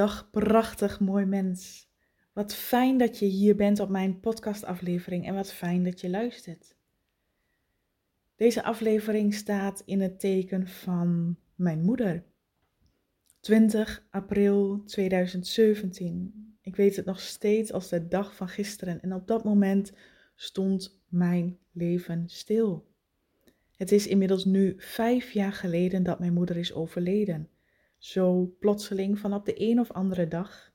Dag prachtig mooi mens. Wat fijn dat je hier bent op mijn podcastaflevering en wat fijn dat je luistert. Deze aflevering staat in het teken van mijn moeder. 20 april 2017. Ik weet het nog steeds als de dag van gisteren en op dat moment stond mijn leven stil. Het is inmiddels nu vijf jaar geleden dat mijn moeder is overleden. Zo plotseling van op de een of andere dag.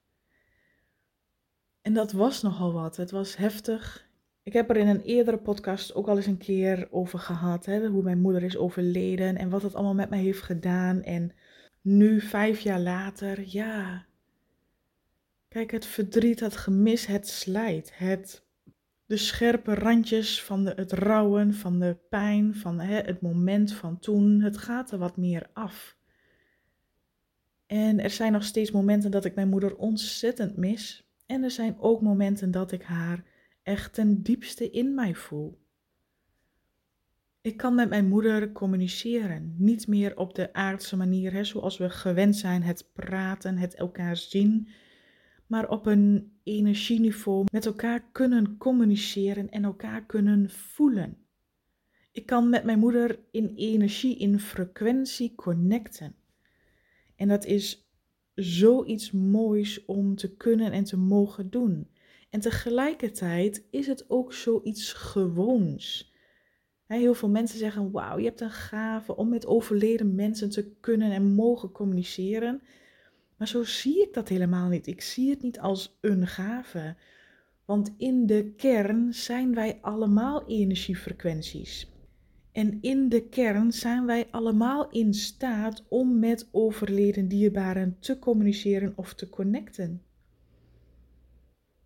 En dat was nogal wat. Het was heftig. Ik heb er in een eerdere podcast ook al eens een keer over gehad. Hè, hoe mijn moeder is overleden en wat het allemaal met mij heeft gedaan. En nu, vijf jaar later, ja. Kijk, het verdriet, het gemis, het slijt. Het, de scherpe randjes van de, het rouwen, van de pijn, van hè, het moment van toen. Het gaat er wat meer af. En er zijn nog steeds momenten dat ik mijn moeder ontzettend mis. En er zijn ook momenten dat ik haar echt ten diepste in mij voel. Ik kan met mijn moeder communiceren, niet meer op de aardse manier, hè, zoals we gewend zijn, het praten, het elkaar zien, maar op een energieniveau met elkaar kunnen communiceren en elkaar kunnen voelen. Ik kan met mijn moeder in energie, in frequentie connecten. En dat is zoiets moois om te kunnen en te mogen doen. En tegelijkertijd is het ook zoiets gewoons. Heel veel mensen zeggen: Wauw, je hebt een gave om met overleden mensen te kunnen en mogen communiceren. Maar zo zie ik dat helemaal niet. Ik zie het niet als een gave. Want in de kern zijn wij allemaal energiefrequenties. En in de kern zijn wij allemaal in staat om met overleden dierbaren te communiceren of te connecten.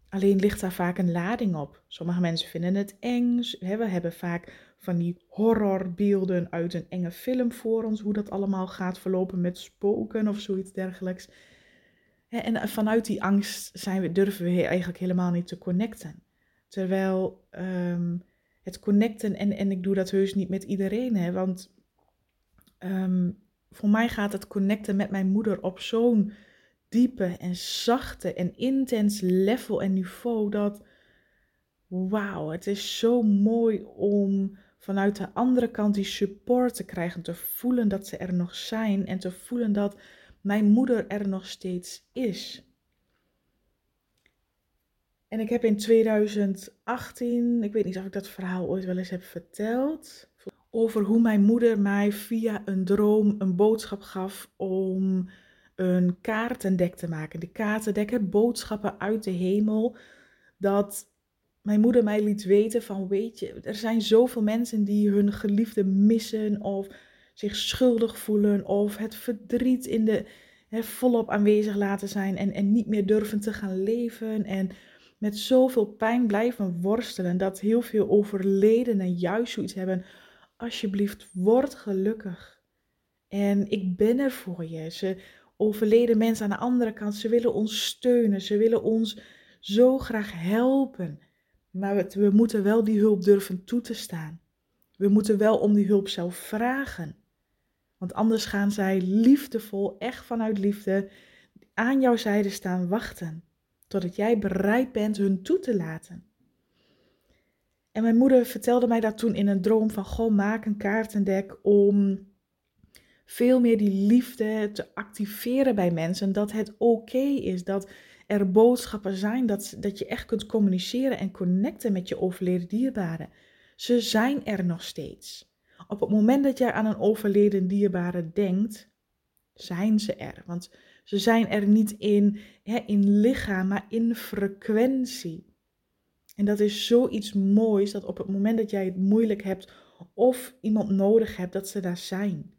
Alleen ligt daar vaak een lading op. Sommige mensen vinden het eng. We hebben vaak van die horrorbeelden uit een enge film voor ons, hoe dat allemaal gaat verlopen met spoken of zoiets dergelijks. En vanuit die angst zijn we, durven we eigenlijk helemaal niet te connecten. Terwijl ehm, het connecten, en, en ik doe dat heus niet met iedereen, hè, want um, voor mij gaat het connecten met mijn moeder op zo'n diepe en zachte en intens level en niveau dat, wauw, het is zo mooi om vanuit de andere kant die support te krijgen, te voelen dat ze er nog zijn en te voelen dat mijn moeder er nog steeds is. En ik heb in 2018, ik weet niet of ik dat verhaal ooit wel eens heb verteld, over hoe mijn moeder mij via een droom een boodschap gaf om een kaartendek te maken. De kaartendek, boodschappen uit de hemel, dat mijn moeder mij liet weten van, weet je, er zijn zoveel mensen die hun geliefde missen of zich schuldig voelen of het verdriet in de, volop aanwezig laten zijn en, en niet meer durven te gaan leven en met zoveel pijn blijven worstelen. Dat heel veel overledenen juist zoiets hebben. Alsjeblieft, word gelukkig. En ik ben er voor je. Ze overleden mensen aan de andere kant, ze willen ons steunen. Ze willen ons zo graag helpen. Maar we, we moeten wel die hulp durven toe te staan. We moeten wel om die hulp zelf vragen. Want anders gaan zij liefdevol, echt vanuit liefde, aan jouw zijde staan wachten totdat jij bereid bent hun toe te laten. En mijn moeder vertelde mij dat toen in een droom van, goh, maak een kaartendek om veel meer die liefde te activeren bij mensen. Dat het oké is, dat er boodschappen zijn, dat, dat je echt kunt communiceren en connecten met je overleden dierbaren. Ze zijn er nog steeds. Op het moment dat jij aan een overleden dierbare denkt, zijn ze er. Want ze zijn er niet in, hè, in lichaam, maar in frequentie. En dat is zoiets moois dat op het moment dat jij het moeilijk hebt of iemand nodig hebt, dat ze daar zijn.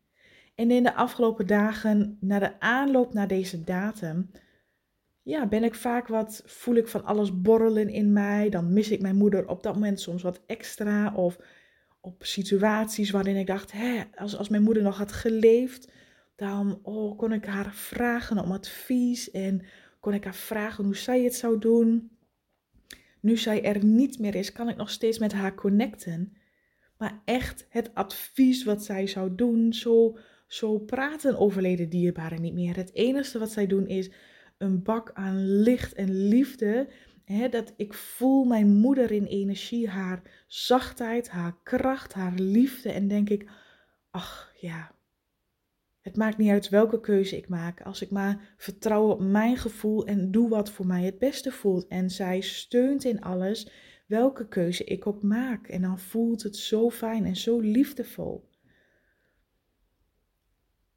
En in de afgelopen dagen, na de aanloop naar deze datum, ja, ben ik vaak wat, voel ik van alles borrelen in mij. Dan mis ik mijn moeder op dat moment soms wat extra. Of op situaties waarin ik dacht, hè, als, als mijn moeder nog had geleefd, dan oh, kon ik haar vragen om advies en kon ik haar vragen hoe zij het zou doen. Nu zij er niet meer is, kan ik nog steeds met haar connecten. Maar echt het advies wat zij zou doen, zo, zo praten overleden dierbaren niet meer. Het enige wat zij doen is een bak aan licht en liefde. Dat ik voel mijn moeder in energie, haar zachtheid, haar kracht, haar liefde. En denk ik, ach ja, het maakt niet uit welke keuze ik maak. Als ik maar vertrouw op mijn gevoel en doe wat voor mij het beste voelt. En zij steunt in alles welke keuze ik ook maak. En dan voelt het zo fijn en zo liefdevol.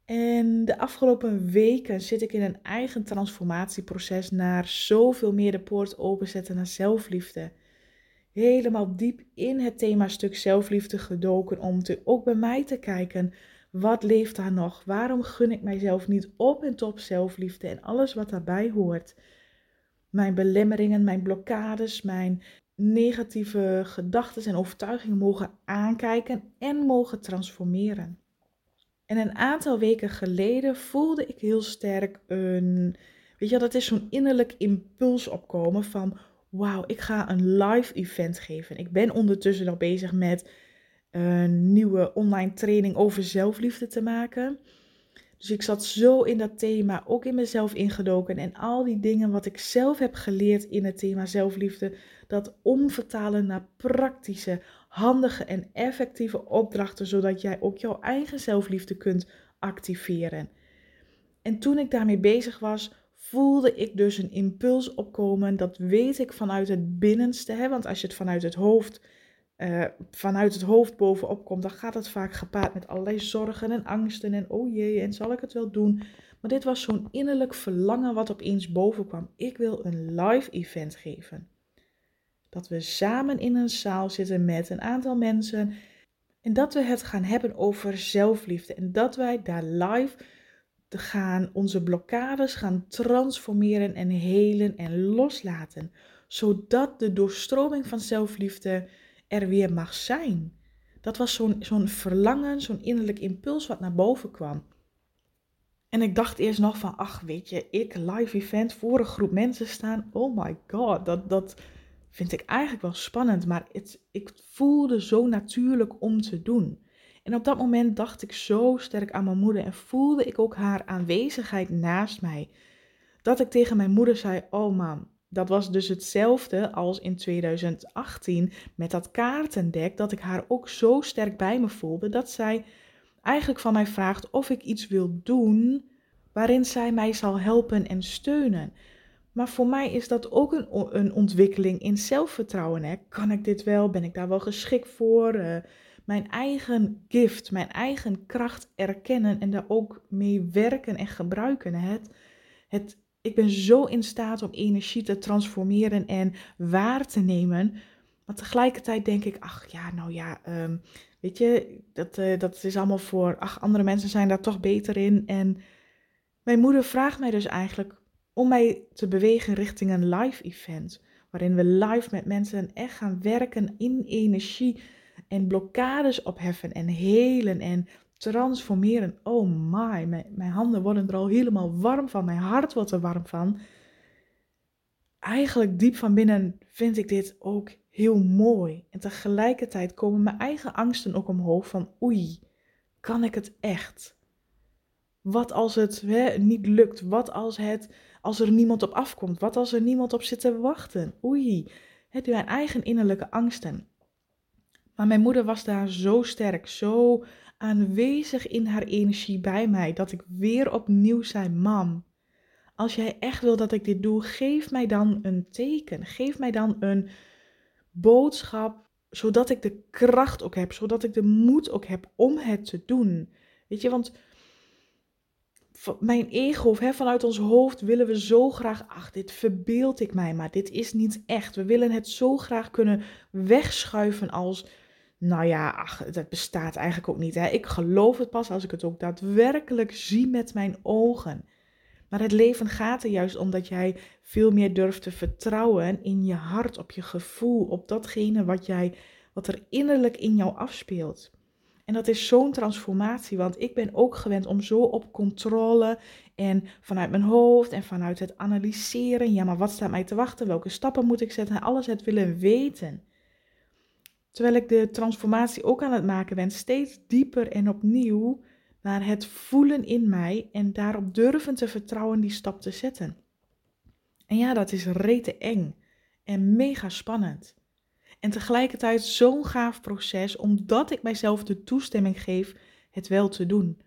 En de afgelopen weken zit ik in een eigen transformatieproces naar zoveel meer de poort openzetten naar zelfliefde. Helemaal diep in het thema stuk zelfliefde gedoken om te, ook bij mij te kijken. Wat leeft daar nog? Waarom gun ik mijzelf niet op en top zelfliefde en alles wat daarbij hoort? Mijn belemmeringen, mijn blokkades, mijn negatieve gedachten en overtuigingen mogen aankijken en mogen transformeren. En een aantal weken geleden voelde ik heel sterk een, weet je, dat is zo'n innerlijk impuls opkomen van, wauw, ik ga een live event geven. Ik ben ondertussen al bezig met een nieuwe online training over zelfliefde te maken. Dus ik zat zo in dat thema, ook in mezelf ingedoken en al die dingen wat ik zelf heb geleerd in het thema zelfliefde, dat omvertalen naar praktische, handige en effectieve opdrachten, zodat jij ook jouw eigen zelfliefde kunt activeren. En toen ik daarmee bezig was, voelde ik dus een impuls opkomen. Dat weet ik vanuit het binnenste. Hè? Want als je het vanuit het hoofd, uh, vanuit het hoofd bovenop komt, dan gaat het vaak gepaard met allerlei zorgen en angsten. En oh jee, en zal ik het wel doen? Maar dit was zo'n innerlijk verlangen wat opeens boven kwam. Ik wil een live event geven dat we samen in een zaal zitten met een aantal mensen en dat we het gaan hebben over zelfliefde en dat wij daar live gaan onze blokkades gaan transformeren en helen en loslaten, zodat de doorstroming van zelfliefde er weer mag zijn. Dat was zo'n verlangen, zo'n innerlijk impuls wat naar boven kwam. En ik dacht eerst nog van, ach weet je, ik live event voor een groep mensen staan. Oh my god, dat, dat, vind ik eigenlijk wel spannend, maar het, ik voelde zo natuurlijk om te doen. En op dat moment dacht ik zo sterk aan mijn moeder en voelde ik ook haar aanwezigheid naast mij. Dat ik tegen mijn moeder zei: Oh mam, dat was dus hetzelfde als in 2018 met dat kaartendek, dat ik haar ook zo sterk bij me voelde dat zij eigenlijk van mij vraagt of ik iets wil doen waarin zij mij zal helpen en steunen. Maar voor mij is dat ook een, een ontwikkeling in zelfvertrouwen. Hè? Kan ik dit wel? Ben ik daar wel geschikt voor? Uh, mijn eigen gift, mijn eigen kracht erkennen en daar ook mee werken en gebruiken. Het, het, ik ben zo in staat om energie te transformeren en waar te nemen. Maar tegelijkertijd denk ik, ach ja, nou ja, um, weet je, dat, uh, dat is allemaal voor, ach, andere mensen zijn daar toch beter in. En mijn moeder vraagt mij dus eigenlijk, om mij te bewegen richting een live event. Waarin we live met mensen echt gaan werken in energie en blokkades opheffen en helen en transformeren. Oh my, mijn, handen worden er al helemaal warm van, mijn hart wordt er warm van. Eigenlijk diep van binnen vind ik dit ook heel mooi. En tegelijkertijd komen mijn eigen angsten ook omhoog van oei, kan ik het echt? Wat als het hè, niet lukt? Wat als, het, als er niemand op afkomt? Wat als er niemand op zit te wachten? Oei, het mijn eigen innerlijke angsten. Maar mijn moeder was daar zo sterk, zo aanwezig in haar energie bij mij, dat ik weer opnieuw zei: Mam, als jij echt wil dat ik dit doe, geef mij dan een teken. Geef mij dan een boodschap, zodat ik de kracht ook heb, zodat ik de moed ook heb om het te doen. Weet je, want mijn ego, hè, vanuit ons hoofd willen we zo graag, ach, dit verbeeld ik mij, maar dit is niet echt. We willen het zo graag kunnen wegschuiven als, nou ja, ach, dat bestaat eigenlijk ook niet. Hè. Ik geloof het pas als ik het ook daadwerkelijk zie met mijn ogen. Maar het leven gaat er juist om dat jij veel meer durft te vertrouwen in je hart, op je gevoel, op datgene wat, jij, wat er innerlijk in jou afspeelt. En dat is zo'n transformatie, want ik ben ook gewend om zo op controle en vanuit mijn hoofd en vanuit het analyseren, ja, maar wat staat mij te wachten? Welke stappen moet ik zetten? Alles het willen weten. Terwijl ik de transformatie ook aan het maken ben, steeds dieper en opnieuw naar het voelen in mij en daarop durven te vertrouwen die stap te zetten. En ja, dat is rete eng en mega spannend. En tegelijkertijd zo'n gaaf proces, omdat ik mijzelf de toestemming geef het wel te doen.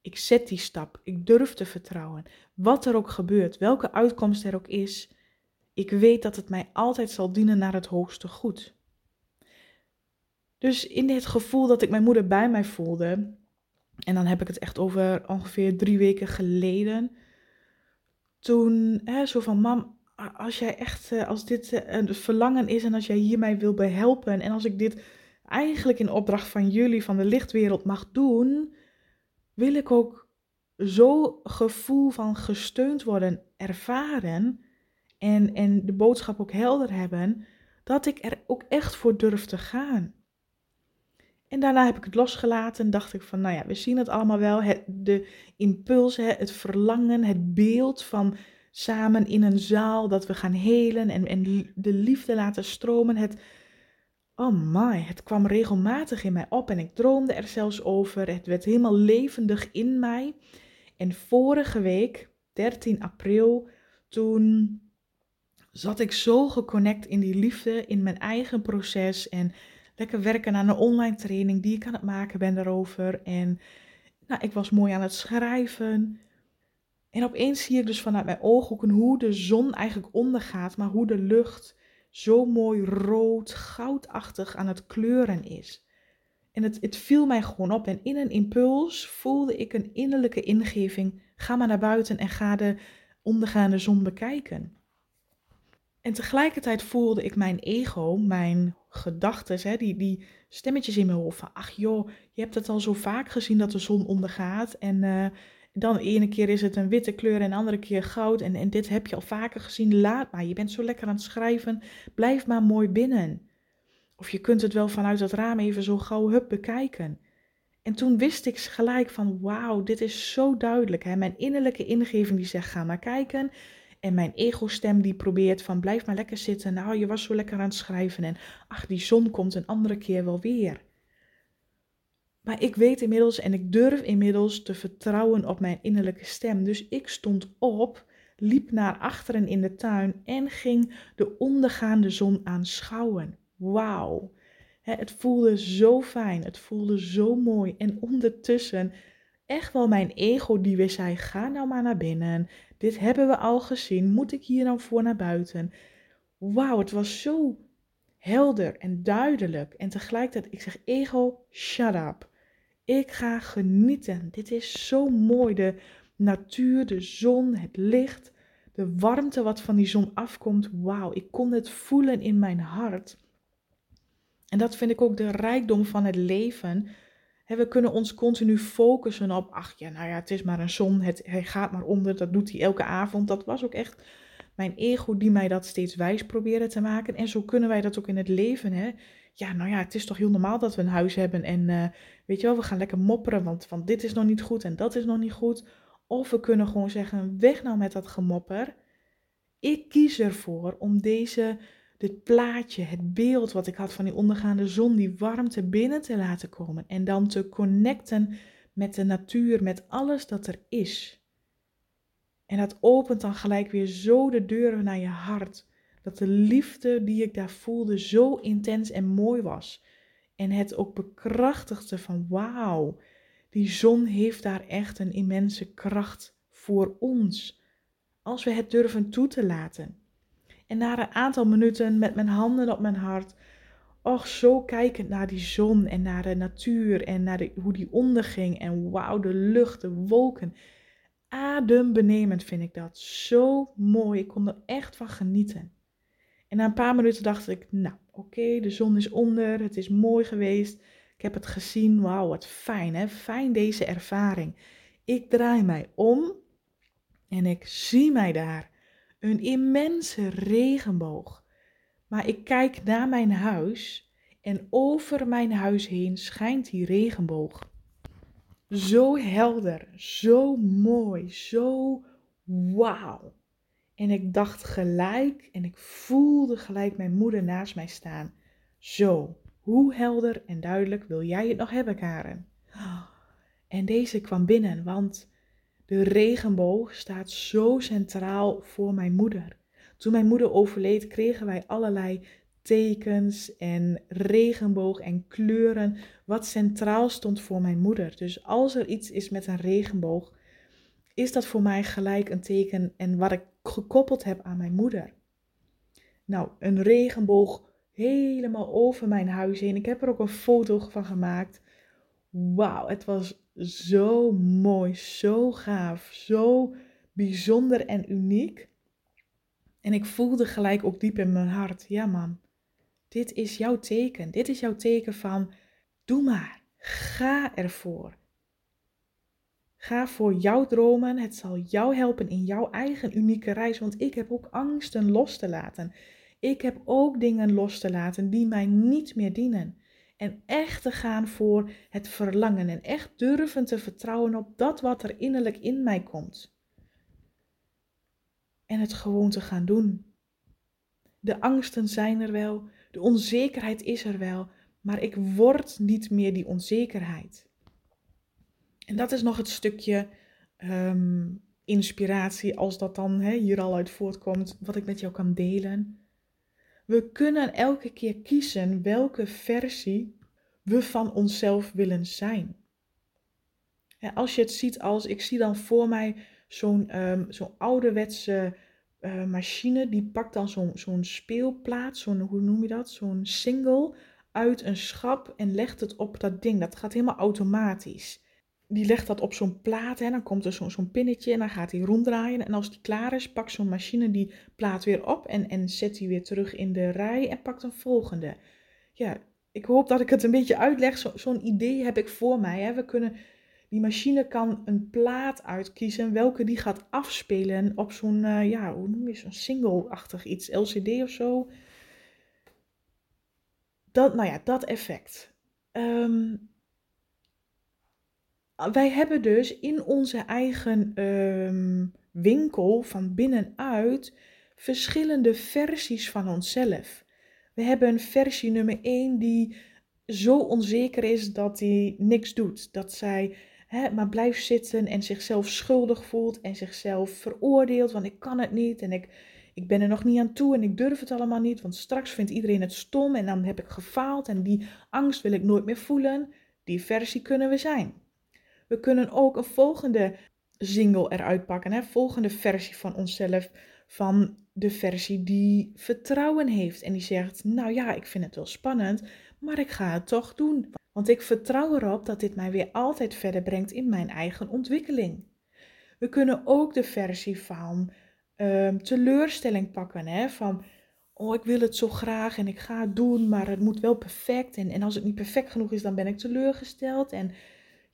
Ik zet die stap, ik durf te vertrouwen. Wat er ook gebeurt, welke uitkomst er ook is, ik weet dat het mij altijd zal dienen naar het hoogste goed. Dus in dit gevoel dat ik mijn moeder bij mij voelde, en dan heb ik het echt over ongeveer drie weken geleden, toen hè, zo van mam, als jij echt, eh, als dit eh, een verlangen is en als jij hier mij wil behelpen en als ik dit eigenlijk in opdracht van jullie, van de lichtwereld mag doen, wil ik ook zo gevoel van gesteund worden ervaren en, en de boodschap ook helder hebben, dat ik er ook echt voor durf te gaan. En daarna heb ik het losgelaten. Dacht ik van, nou ja, we zien het allemaal wel. Het, de impuls, het verlangen, het beeld van samen in een zaal dat we gaan helen en, en de liefde laten stromen. Het, oh my, het kwam regelmatig in mij op en ik droomde er zelfs over. Het werd helemaal levendig in mij. En vorige week, 13 april, toen zat ik zo geconnect in die liefde, in mijn eigen proces en lekker werken aan een online training die ik aan het maken ben daarover. En nou, ik was mooi aan het schrijven. En opeens zie ik dus vanuit mijn ooghoeken hoe de zon eigenlijk ondergaat, maar hoe de lucht zo mooi rood, goudachtig aan het kleuren is. En het, het viel mij gewoon op. En in een impuls voelde ik een innerlijke ingeving. Ga maar naar buiten en ga de ondergaande zon bekijken. En tegelijkertijd voelde ik mijn ego, mijn gedachten, die, die stemmetjes in mijn hoofd van, ach joh, je hebt het al zo vaak gezien dat de zon ondergaat en uh, dan de ene keer is het een witte kleur en de andere keer goud en, en dit heb je al vaker gezien, laat maar, je bent zo lekker aan het schrijven, blijf maar mooi binnen. Of je kunt het wel vanuit het raam even zo gauw hup bekijken. En toen wist ik gelijk van, wauw, dit is zo duidelijk. Hè? Mijn innerlijke ingeving die zegt, ga maar kijken. En mijn ego-stem die probeert van blijf maar lekker zitten. Nou, je was zo lekker aan het schrijven. En ach, die zon komt een andere keer wel weer. Maar ik weet inmiddels en ik durf inmiddels te vertrouwen op mijn innerlijke stem. Dus ik stond op, liep naar achteren in de tuin en ging de ondergaande zon aanschouwen. Wauw. Het voelde zo fijn, het voelde zo mooi. En ondertussen echt wel mijn ego die weer zei: ga nou maar naar binnen. Dit hebben we al gezien. Moet ik hier nou voor naar buiten? Wauw, het was zo helder en duidelijk. En tegelijkertijd, ik zeg: ego, shut up. Ik ga genieten. Dit is zo mooi. De natuur, de zon, het licht, de warmte wat van die zon afkomt. Wauw, ik kon het voelen in mijn hart. En dat vind ik ook de rijkdom van het leven we kunnen ons continu focussen op, ach ja, nou ja, het is maar een zon, het, hij gaat maar onder, dat doet hij elke avond. Dat was ook echt mijn ego die mij dat steeds wijs probeerde te maken. En zo kunnen wij dat ook in het leven, hè. Ja, nou ja, het is toch heel normaal dat we een huis hebben en uh, weet je wel, we gaan lekker mopperen, want, want dit is nog niet goed en dat is nog niet goed. Of we kunnen gewoon zeggen, weg nou met dat gemopper. Ik kies ervoor om deze dit plaatje, het beeld wat ik had van die ondergaande zon, die warmte binnen te laten komen en dan te connecten met de natuur, met alles dat er is. En dat opent dan gelijk weer zo de deuren naar je hart. Dat de liefde die ik daar voelde zo intens en mooi was. En het ook bekrachtigde van wauw, die zon heeft daar echt een immense kracht voor ons. Als we het durven toe te laten. En na een aantal minuten met mijn handen op mijn hart, och zo kijkend naar die zon en naar de natuur en naar hoe die onderging. En wauw, de lucht, de wolken. Adembenemend vind ik dat. Zo mooi. Ik kon er echt van genieten. En na een paar minuten dacht ik, nou oké, de zon is onder, het is mooi geweest. Ik heb het gezien, wauw, wat fijn hè, fijn deze ervaring. Ik draai mij om en ik zie mij daar een immense regenboog. Maar ik kijk naar mijn huis en over mijn huis heen schijnt die regenboog. Zo helder, zo mooi, zo wauw. En ik dacht gelijk en ik voelde gelijk mijn moeder naast mij staan. Zo, hoe helder en duidelijk wil jij het nog hebben, Karen? En deze kwam binnen, want de regenboog staat zo centraal voor mijn moeder. Toen mijn moeder overleed, kregen wij allerlei tekens en regenboog en kleuren, wat centraal stond voor mijn moeder. Dus als er iets is met een regenboog, is dat voor mij gelijk een teken en wat ik gekoppeld heb aan mijn moeder. Nou, een regenboog helemaal over mijn huis heen. Ik heb er ook een foto van gemaakt. Wauw, het was zo mooi, zo gaaf, zo bijzonder en uniek. En ik voelde gelijk ook diep in mijn hart, ja man, dit is jouw teken. Dit is jouw teken van, doe maar, ga ervoor. Ga voor jouw dromen. Het zal jou helpen in jouw eigen unieke reis. Want ik heb ook angsten los te laten. Ik heb ook dingen los te laten die mij niet meer dienen. En echt te gaan voor het verlangen. En echt durven te vertrouwen op dat wat er innerlijk in mij komt. En het gewoon te gaan doen. De angsten zijn er wel. De onzekerheid is er wel. Maar ik word niet meer die onzekerheid. En dat is nog het stukje ehm, inspiratie, als dat dan hier al uit voortkomt, wat ik met jou kan delen. We kunnen elke keer kiezen welke versie we van onszelf willen zijn. als je het ziet als, ik zie dan voor mij zo'n um, zo'n ouderwetse uh, machine, die pakt dan zo'n zo'n speelplaat, zo'n, hoe noem je dat, zo'n single uit een schap en legt het op dat ding. Dat gaat helemaal automatisch die legt dat op zo'n plaat en dan komt er zo'n pinnetje en dan gaat hij ronddraaien. En als die klaar is, pakt zo'n machine die plaat weer op en, en zet die weer terug in de rij en pakt een volgende. Ja, ik hoop dat ik het een beetje uitleg. zo'n idee heb ik voor mij. Hè. We kunnen, die machine kan een plaat uitkiezen welke die gaat afspelen op zo'n, uh, ja, hoe noem je zo'n single-achtig iets, LCD of zo. Dat, nou ja, dat effect. Um, wij hebben dus in onze eigen ehm, winkel van binnenuit verschillende versies van onszelf. We hebben versie nummer 1 die zo onzeker is dat hij niks doet. Dat zij hè, maar blijft zitten en zichzelf schuldig voelt en zichzelf veroordeelt, want ik kan het niet en ik, ik ben er nog niet aan toe en ik durf het allemaal niet, want straks vindt iedereen het stom en dan heb ik gefaald en die angst wil ik nooit meer voelen. Die versie kunnen we zijn. We kunnen ook een volgende single eruit pakken, hè? volgende versie van onszelf, van de versie die vertrouwen heeft en die zegt, nou ja, ik vind het wel spannend, maar ik ga het toch doen, want ik vertrouw erop dat dit mij weer altijd verder brengt in mijn eigen ontwikkeling. We kunnen ook de versie van um, teleurstelling pakken, hè? van oh, ik wil het zo graag en ik ga het doen, maar het moet wel perfect. En, en als het niet perfect genoeg is, dan ben ik teleurgesteld. En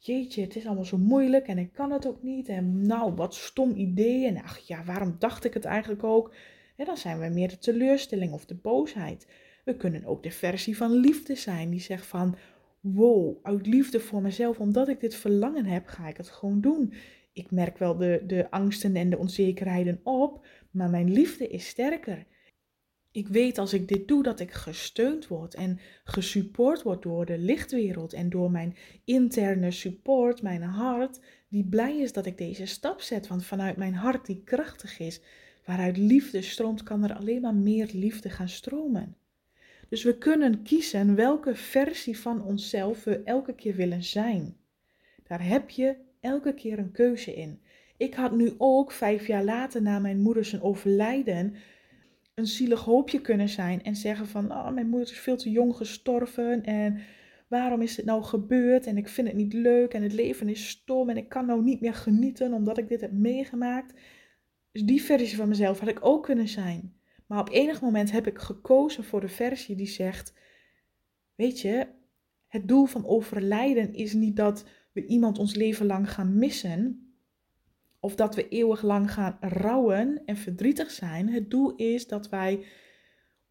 jeetje, het is allemaal zo moeilijk en ik kan het ook niet. En nou, wat stom idee. En ach ja, waarom dacht ik het eigenlijk ook? En dan zijn we meer de teleurstelling of de boosheid. We kunnen ook de versie van liefde zijn, die zegt van, wow, uit liefde voor mezelf, omdat ik dit verlangen heb, ga ik het gewoon doen. Ik merk wel de, de angsten en de onzekerheden op, maar mijn liefde is sterker. Ik weet als ik dit doe dat ik gesteund word en gesupport word door de lichtwereld en door mijn interne support, mijn hart, die blij is dat ik deze stap zet. Want vanuit mijn hart, die krachtig is, waaruit liefde stroomt, kan er alleen maar meer liefde gaan stromen. Dus we kunnen kiezen welke versie van onszelf we elke keer willen zijn. Daar heb je elke keer een keuze in. Ik had nu ook vijf jaar later na mijn moeder zijn overlijden een zielig hoopje kunnen zijn en zeggen van, oh, mijn moeder is veel te jong gestorven en waarom is dit nou gebeurd en ik vind het niet leuk en het leven is stom en ik kan nou niet meer genieten omdat ik dit heb meegemaakt. Dus die versie van mezelf had ik ook kunnen zijn. Maar op enig moment heb ik gekozen voor de versie die zegt, weet je, het doel van overlijden is niet dat we iemand ons leven lang gaan missen, of dat we eeuwig lang gaan rouwen en verdrietig zijn. Het doel is dat wij,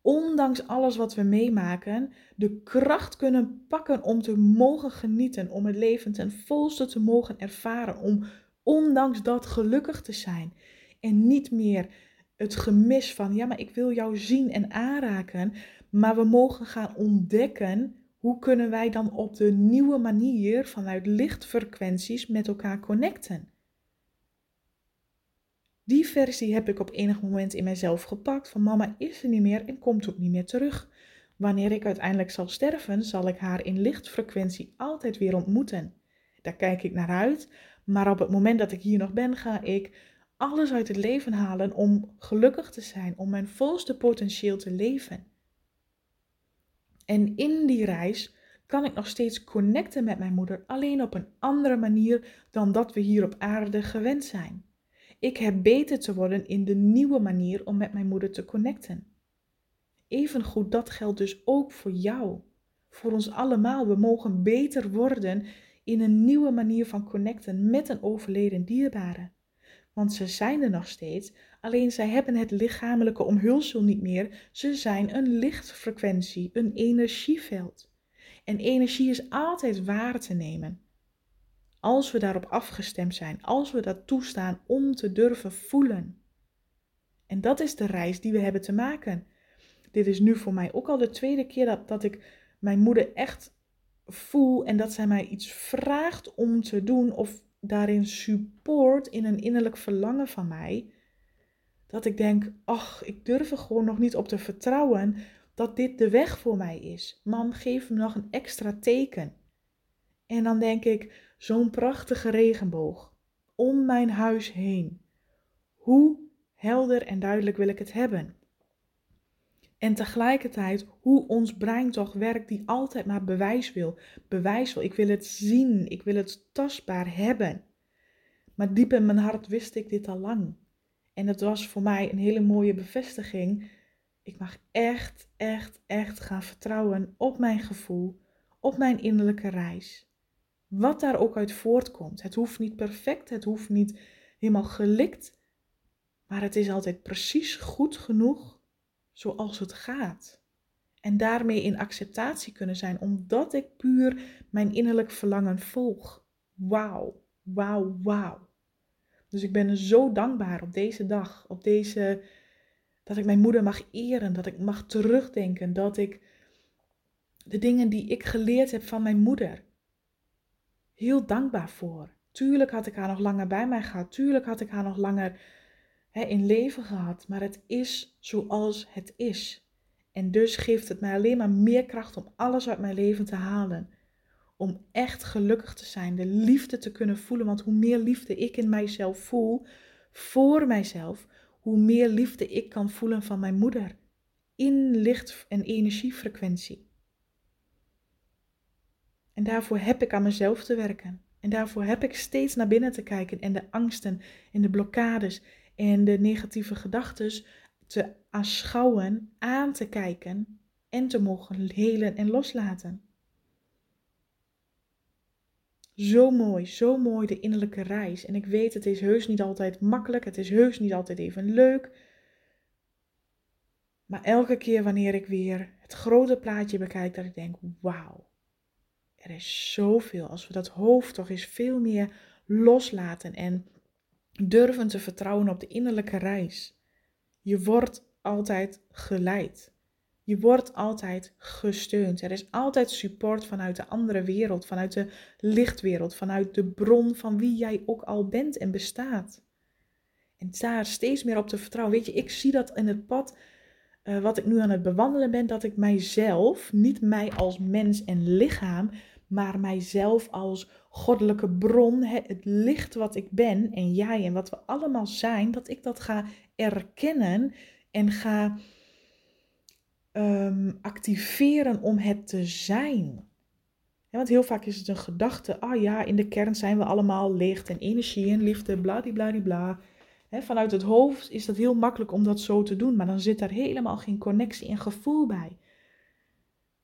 ondanks alles wat we meemaken, de kracht kunnen pakken om te mogen genieten, om het leven ten volste te mogen ervaren, om ondanks dat gelukkig te zijn. En niet meer het gemis van, ja, maar ik wil jou zien en aanraken, maar we mogen gaan ontdekken hoe kunnen wij dan op de nieuwe manier vanuit lichtfrequenties met elkaar connecten. Die versie heb ik op enig moment in mijzelf gepakt van mama is er niet meer en komt ook niet meer terug. Wanneer ik uiteindelijk zal sterven, zal ik haar in lichtfrequentie altijd weer ontmoeten. Daar kijk ik naar uit, maar op het moment dat ik hier nog ben, ga ik alles uit het leven halen om gelukkig te zijn, om mijn volste potentieel te leven. En in die reis kan ik nog steeds connecten met mijn moeder, alleen op een andere manier dan dat we hier op aarde gewend zijn. Ik heb beter te worden in de nieuwe manier om met mijn moeder te connecten. Evengoed, dat geldt dus ook voor jou. Voor ons allemaal. We mogen beter worden in een nieuwe manier van connecten met een overleden dierbare. Want ze zijn er nog steeds, alleen zij hebben het lichamelijke omhulsel niet meer. Ze zijn een lichtfrequentie, een energieveld. En energie is altijd waar te nemen. Als we daarop afgestemd zijn, als we dat toestaan om te durven voelen. En dat is de reis die we hebben te maken. Dit is nu voor mij ook al de tweede keer dat, dat ik mijn moeder echt voel en dat zij mij iets vraagt om te doen of daarin support in een innerlijk verlangen van mij. Dat ik denk, ach, ik durf er gewoon nog niet op te vertrouwen dat dit de weg voor mij is. Mam, geef me nog een extra teken. En dan denk ik, zo'n prachtige regenboog om mijn huis heen. Hoe helder en duidelijk wil ik het hebben? En tegelijkertijd hoe ons brein toch werkt, die altijd maar bewijs wil. Bewijs wil. Ik wil het zien. Ik wil het tastbaar hebben. Maar diep in mijn hart wist ik dit al lang. En het was voor mij een hele mooie bevestiging. Ik mag echt, echt, echt gaan vertrouwen op mijn gevoel, op mijn innerlijke reis. Wat daar ook uit voortkomt. Het hoeft niet perfect, het hoeft niet helemaal gelikt. Maar het is altijd precies goed genoeg zoals het gaat. En daarmee in acceptatie kunnen zijn, omdat ik puur mijn innerlijk verlangen volg. Wauw, wauw, wauw. Dus ik ben zo dankbaar op deze dag, op deze, dat ik mijn moeder mag eren, dat ik mag terugdenken, dat ik de dingen die ik geleerd heb van mijn moeder, heel dankbaar voor. Tuurlijk had ik haar nog langer bij mij gehad, tuurlijk had ik haar nog langer hè, in leven gehad, maar het is zoals het is. En dus geeft het mij alleen maar meer kracht om alles uit mijn leven te halen. Om echt gelukkig te zijn, de liefde te kunnen voelen. Want hoe meer liefde ik in mijzelf voel, voor mijzelf, hoe meer liefde ik kan voelen van mijn moeder. In licht- en energiefrequentie. En daarvoor heb ik aan mezelf te werken. En daarvoor heb ik steeds naar binnen te kijken en de angsten en de blokkades en de negatieve gedachten te aanschouwen, aan te kijken en te mogen helen en loslaten. Zo mooi, zo mooi de innerlijke reis. En ik weet, het is heus niet altijd makkelijk, het is heus niet altijd even leuk. Maar elke keer wanneer ik weer het grote plaatje bekijk, dat ik denk, wauw, er is zoveel. Als we dat hoofd toch eens veel meer loslaten en durven te vertrouwen op de innerlijke reis. Je wordt altijd geleid. Je wordt altijd gesteund. Er is altijd support vanuit de andere wereld, vanuit de lichtwereld, vanuit de bron van wie jij ook al bent en bestaat. En daar steeds meer op te vertrouwen. Weet je, ik zie dat in het pad uh, wat ik nu aan het bewandelen ben, dat ik mijzelf, niet mij als mens en lichaam, maar mijzelf als goddelijke bron, het licht wat ik ben en jij en wat we allemaal zijn, dat ik dat ga erkennen en ga um, activeren om het te zijn. want heel vaak is het een gedachte, ah ja, in de kern zijn we allemaal licht en energie en liefde, bladibladibla. He, vanuit het hoofd is dat heel makkelijk om dat zo te doen, maar dan zit daar helemaal geen connectie en gevoel bij.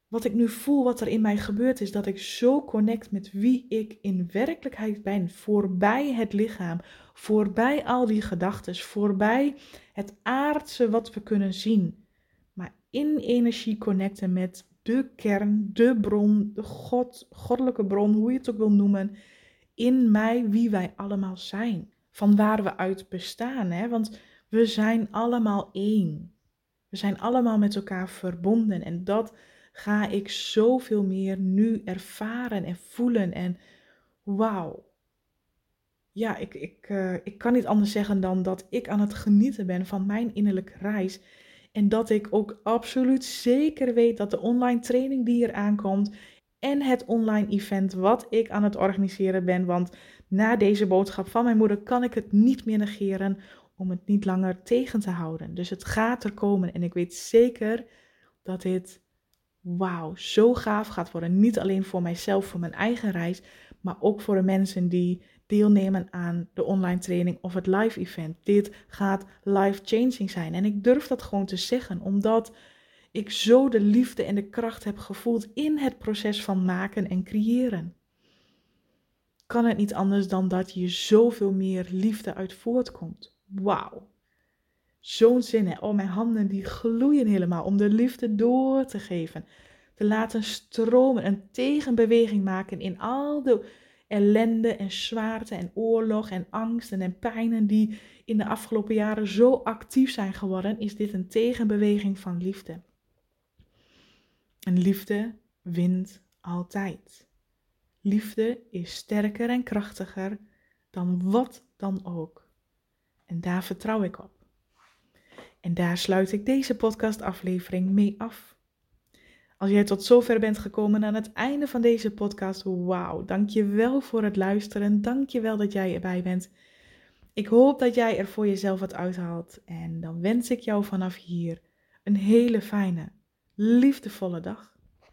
Wat ik nu voel, wat er in mij gebeurt, is dat ik zo connect met wie ik in werkelijkheid ben. Voorbij het lichaam, voorbij al die gedachten, voorbij het aardse wat we kunnen zien. Maar in energie connecten met de kern, de bron, de God, goddelijke bron, hoe je het ook wil noemen. In mij, wie wij allemaal zijn. Van waar we uit bestaan. Hè? Want we zijn allemaal één. We zijn allemaal met elkaar verbonden. En dat ga ik zoveel meer nu ervaren en voelen. En wauw. ja, ik, ik, eh, ik kan niet anders zeggen dan dat ik aan het genieten ben van mijn innerlijke reis. En dat ik ook absoluut zeker weet dat de online training die hier aankomt en het online event wat ik aan het organiseren ben. Want na deze boodschap van mijn moeder kan ik het niet meer negeren om het niet langer tegen te houden. Dus het gaat er komen en ik weet zeker dat dit, wauw, zo gaaf gaat worden. Niet alleen voor mijzelf, voor mijn eigen reis, maar ook voor de mensen die deelnemen aan de online training of het live event. Dit gaat life changing zijn. En ik durf dat gewoon te zeggen, omdat ik zo de liefde en de kracht heb gevoeld in het proces van maken en creëren. Kan het niet anders dan dat hier zoveel meer liefde uit voortkomt. Wauw. Zo'n zin, hè? Oh, mijn handen die gloeien helemaal om de liefde door te geven. Te laten stromen, een tegenbeweging maken in al de ellende en zwaarte en oorlog en angsten en pijnen die in de afgelopen jaren zo actief zijn geworden, is dit een tegenbeweging van liefde. En liefde wint altijd. Liefde is sterker en krachtiger dan wat dan ook. En daar vertrouw ik op. En daar sluit ik deze podcastaflevering mee af. Als jij tot zover bent gekomen aan het einde van deze podcast, wauw, dank je wel voor het luisteren. Dank je wel dat jij erbij bent. Ik hoop dat jij er voor jezelf wat uithaalt. En dan wens ik jou vanaf hier een hele fijne, liefdevolle dag.